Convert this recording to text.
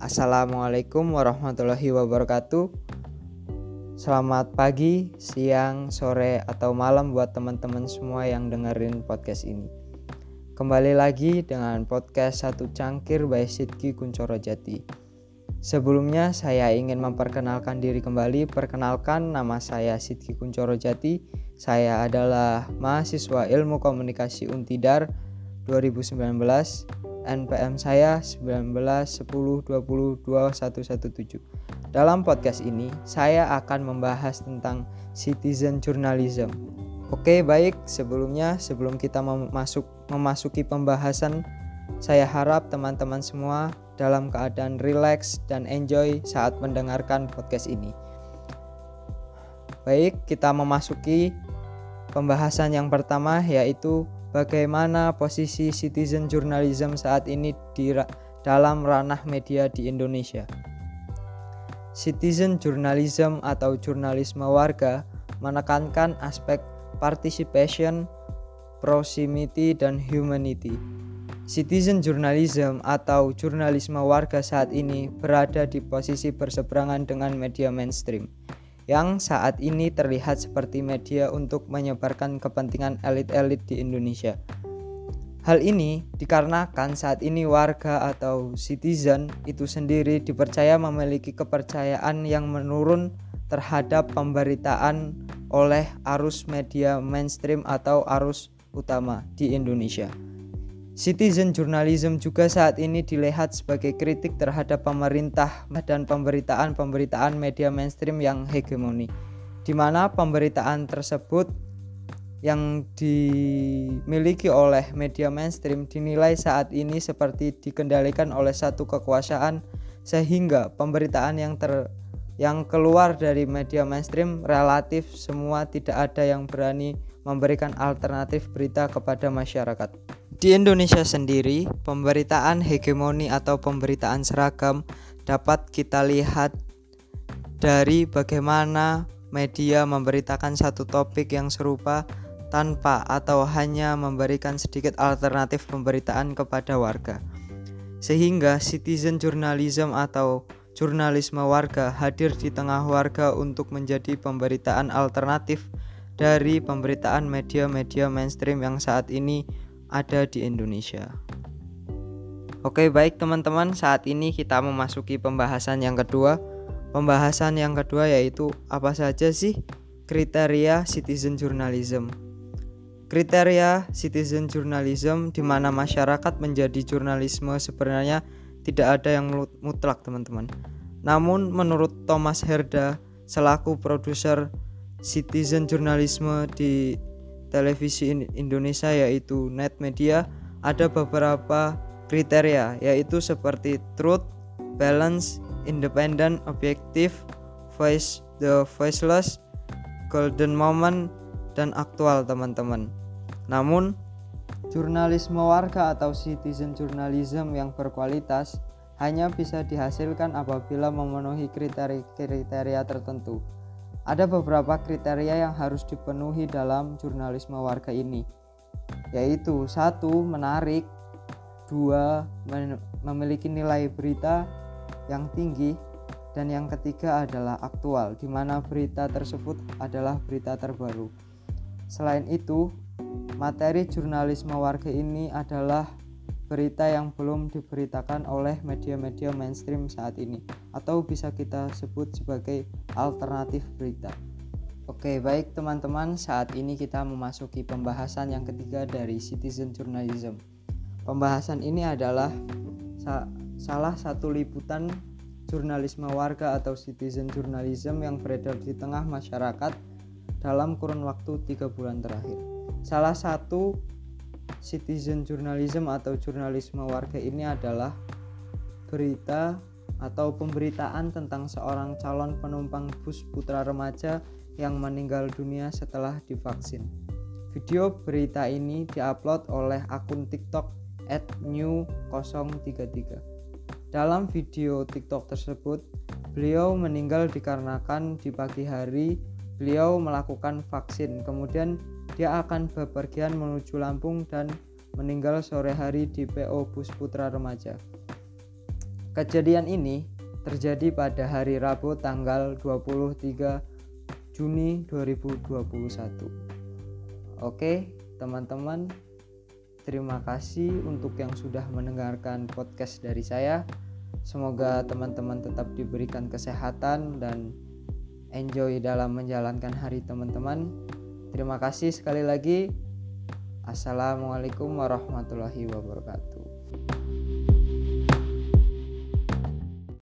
Assalamualaikum warahmatullahi wabarakatuh. Selamat pagi, siang, sore, atau malam buat teman-teman semua yang dengerin podcast ini. Kembali lagi dengan podcast Satu Cangkir by Sidki Kuncoro Jati. Sebelumnya saya ingin memperkenalkan diri kembali. Perkenalkan nama saya Sidki Kuncoro Jati. Saya adalah mahasiswa Ilmu Komunikasi Untidar 2019 NPM saya 1910202117. Dalam podcast ini, saya akan membahas tentang citizen journalism. Oke, baik. Sebelumnya, sebelum kita memasuk, memasuki pembahasan, saya harap teman-teman semua dalam keadaan rileks dan enjoy saat mendengarkan podcast ini. Baik, kita memasuki pembahasan yang pertama yaitu bagaimana posisi citizen journalism saat ini di dalam ranah media di Indonesia. Citizen journalism atau jurnalisme warga menekankan aspek participation, proximity, dan humanity. Citizen journalism atau jurnalisme warga saat ini berada di posisi berseberangan dengan media mainstream yang saat ini terlihat seperti media untuk menyebarkan kepentingan elit-elit di Indonesia. Hal ini dikarenakan saat ini warga atau citizen itu sendiri dipercaya memiliki kepercayaan yang menurun terhadap pemberitaan oleh arus media mainstream atau arus utama di Indonesia. Citizen journalism juga saat ini dilihat sebagai kritik terhadap pemerintah dan pemberitaan-pemberitaan media mainstream yang hegemoni, di mana pemberitaan tersebut yang dimiliki oleh media mainstream dinilai saat ini seperti dikendalikan oleh satu kekuasaan sehingga pemberitaan yang ter yang keluar dari media mainstream relatif semua tidak ada yang berani memberikan alternatif berita kepada masyarakat. Di Indonesia sendiri, pemberitaan hegemoni atau pemberitaan seragam dapat kita lihat dari bagaimana media memberitakan satu topik yang serupa tanpa atau hanya memberikan sedikit alternatif pemberitaan kepada warga. Sehingga citizen journalism atau jurnalisme warga hadir di tengah warga untuk menjadi pemberitaan alternatif dari pemberitaan media-media mainstream yang saat ini ada di Indonesia. Oke, baik teman-teman, saat ini kita memasuki pembahasan yang kedua. Pembahasan yang kedua yaitu apa saja sih kriteria citizen journalism? Kriteria citizen journalism di mana masyarakat menjadi jurnalisme sebenarnya tidak ada yang mutlak, teman-teman. Namun menurut Thomas Herda selaku produser citizen journalisme di televisi Indonesia yaitu net media ada beberapa kriteria yaitu seperti truth, balance, independent, objektif, voice the voiceless, golden moment dan aktual teman-teman. Namun jurnalisme warga atau citizen journalism yang berkualitas hanya bisa dihasilkan apabila memenuhi kriteria-kriteria tertentu. Ada beberapa kriteria yang harus dipenuhi dalam jurnalisme warga ini, yaitu satu menarik, dua memiliki nilai berita yang tinggi, dan yang ketiga adalah aktual, di mana berita tersebut adalah berita terbaru. Selain itu, materi jurnalisme warga ini adalah berita yang belum diberitakan oleh media-media mainstream saat ini atau bisa kita sebut sebagai alternatif berita. Oke, baik teman-teman, saat ini kita memasuki pembahasan yang ketiga dari citizen journalism. Pembahasan ini adalah sa salah satu liputan jurnalisme warga atau citizen journalism yang beredar di tengah masyarakat dalam kurun waktu tiga bulan terakhir. Salah satu citizen journalism atau jurnalisme warga ini adalah berita atau pemberitaan tentang seorang calon penumpang bus putra remaja yang meninggal dunia setelah divaksin. Video berita ini diupload oleh akun TikTok @new033. Dalam video TikTok tersebut, beliau meninggal dikarenakan di pagi hari beliau melakukan vaksin. Kemudian dia akan bepergian menuju Lampung dan meninggal sore hari di PO Bus Putra Remaja. Kejadian ini terjadi pada hari Rabu tanggal 23 Juni 2021. Oke, teman-teman, terima kasih untuk yang sudah mendengarkan podcast dari saya. Semoga teman-teman tetap diberikan kesehatan dan enjoy dalam menjalankan hari teman-teman. Terima kasih sekali lagi. Assalamualaikum warahmatullahi wabarakatuh.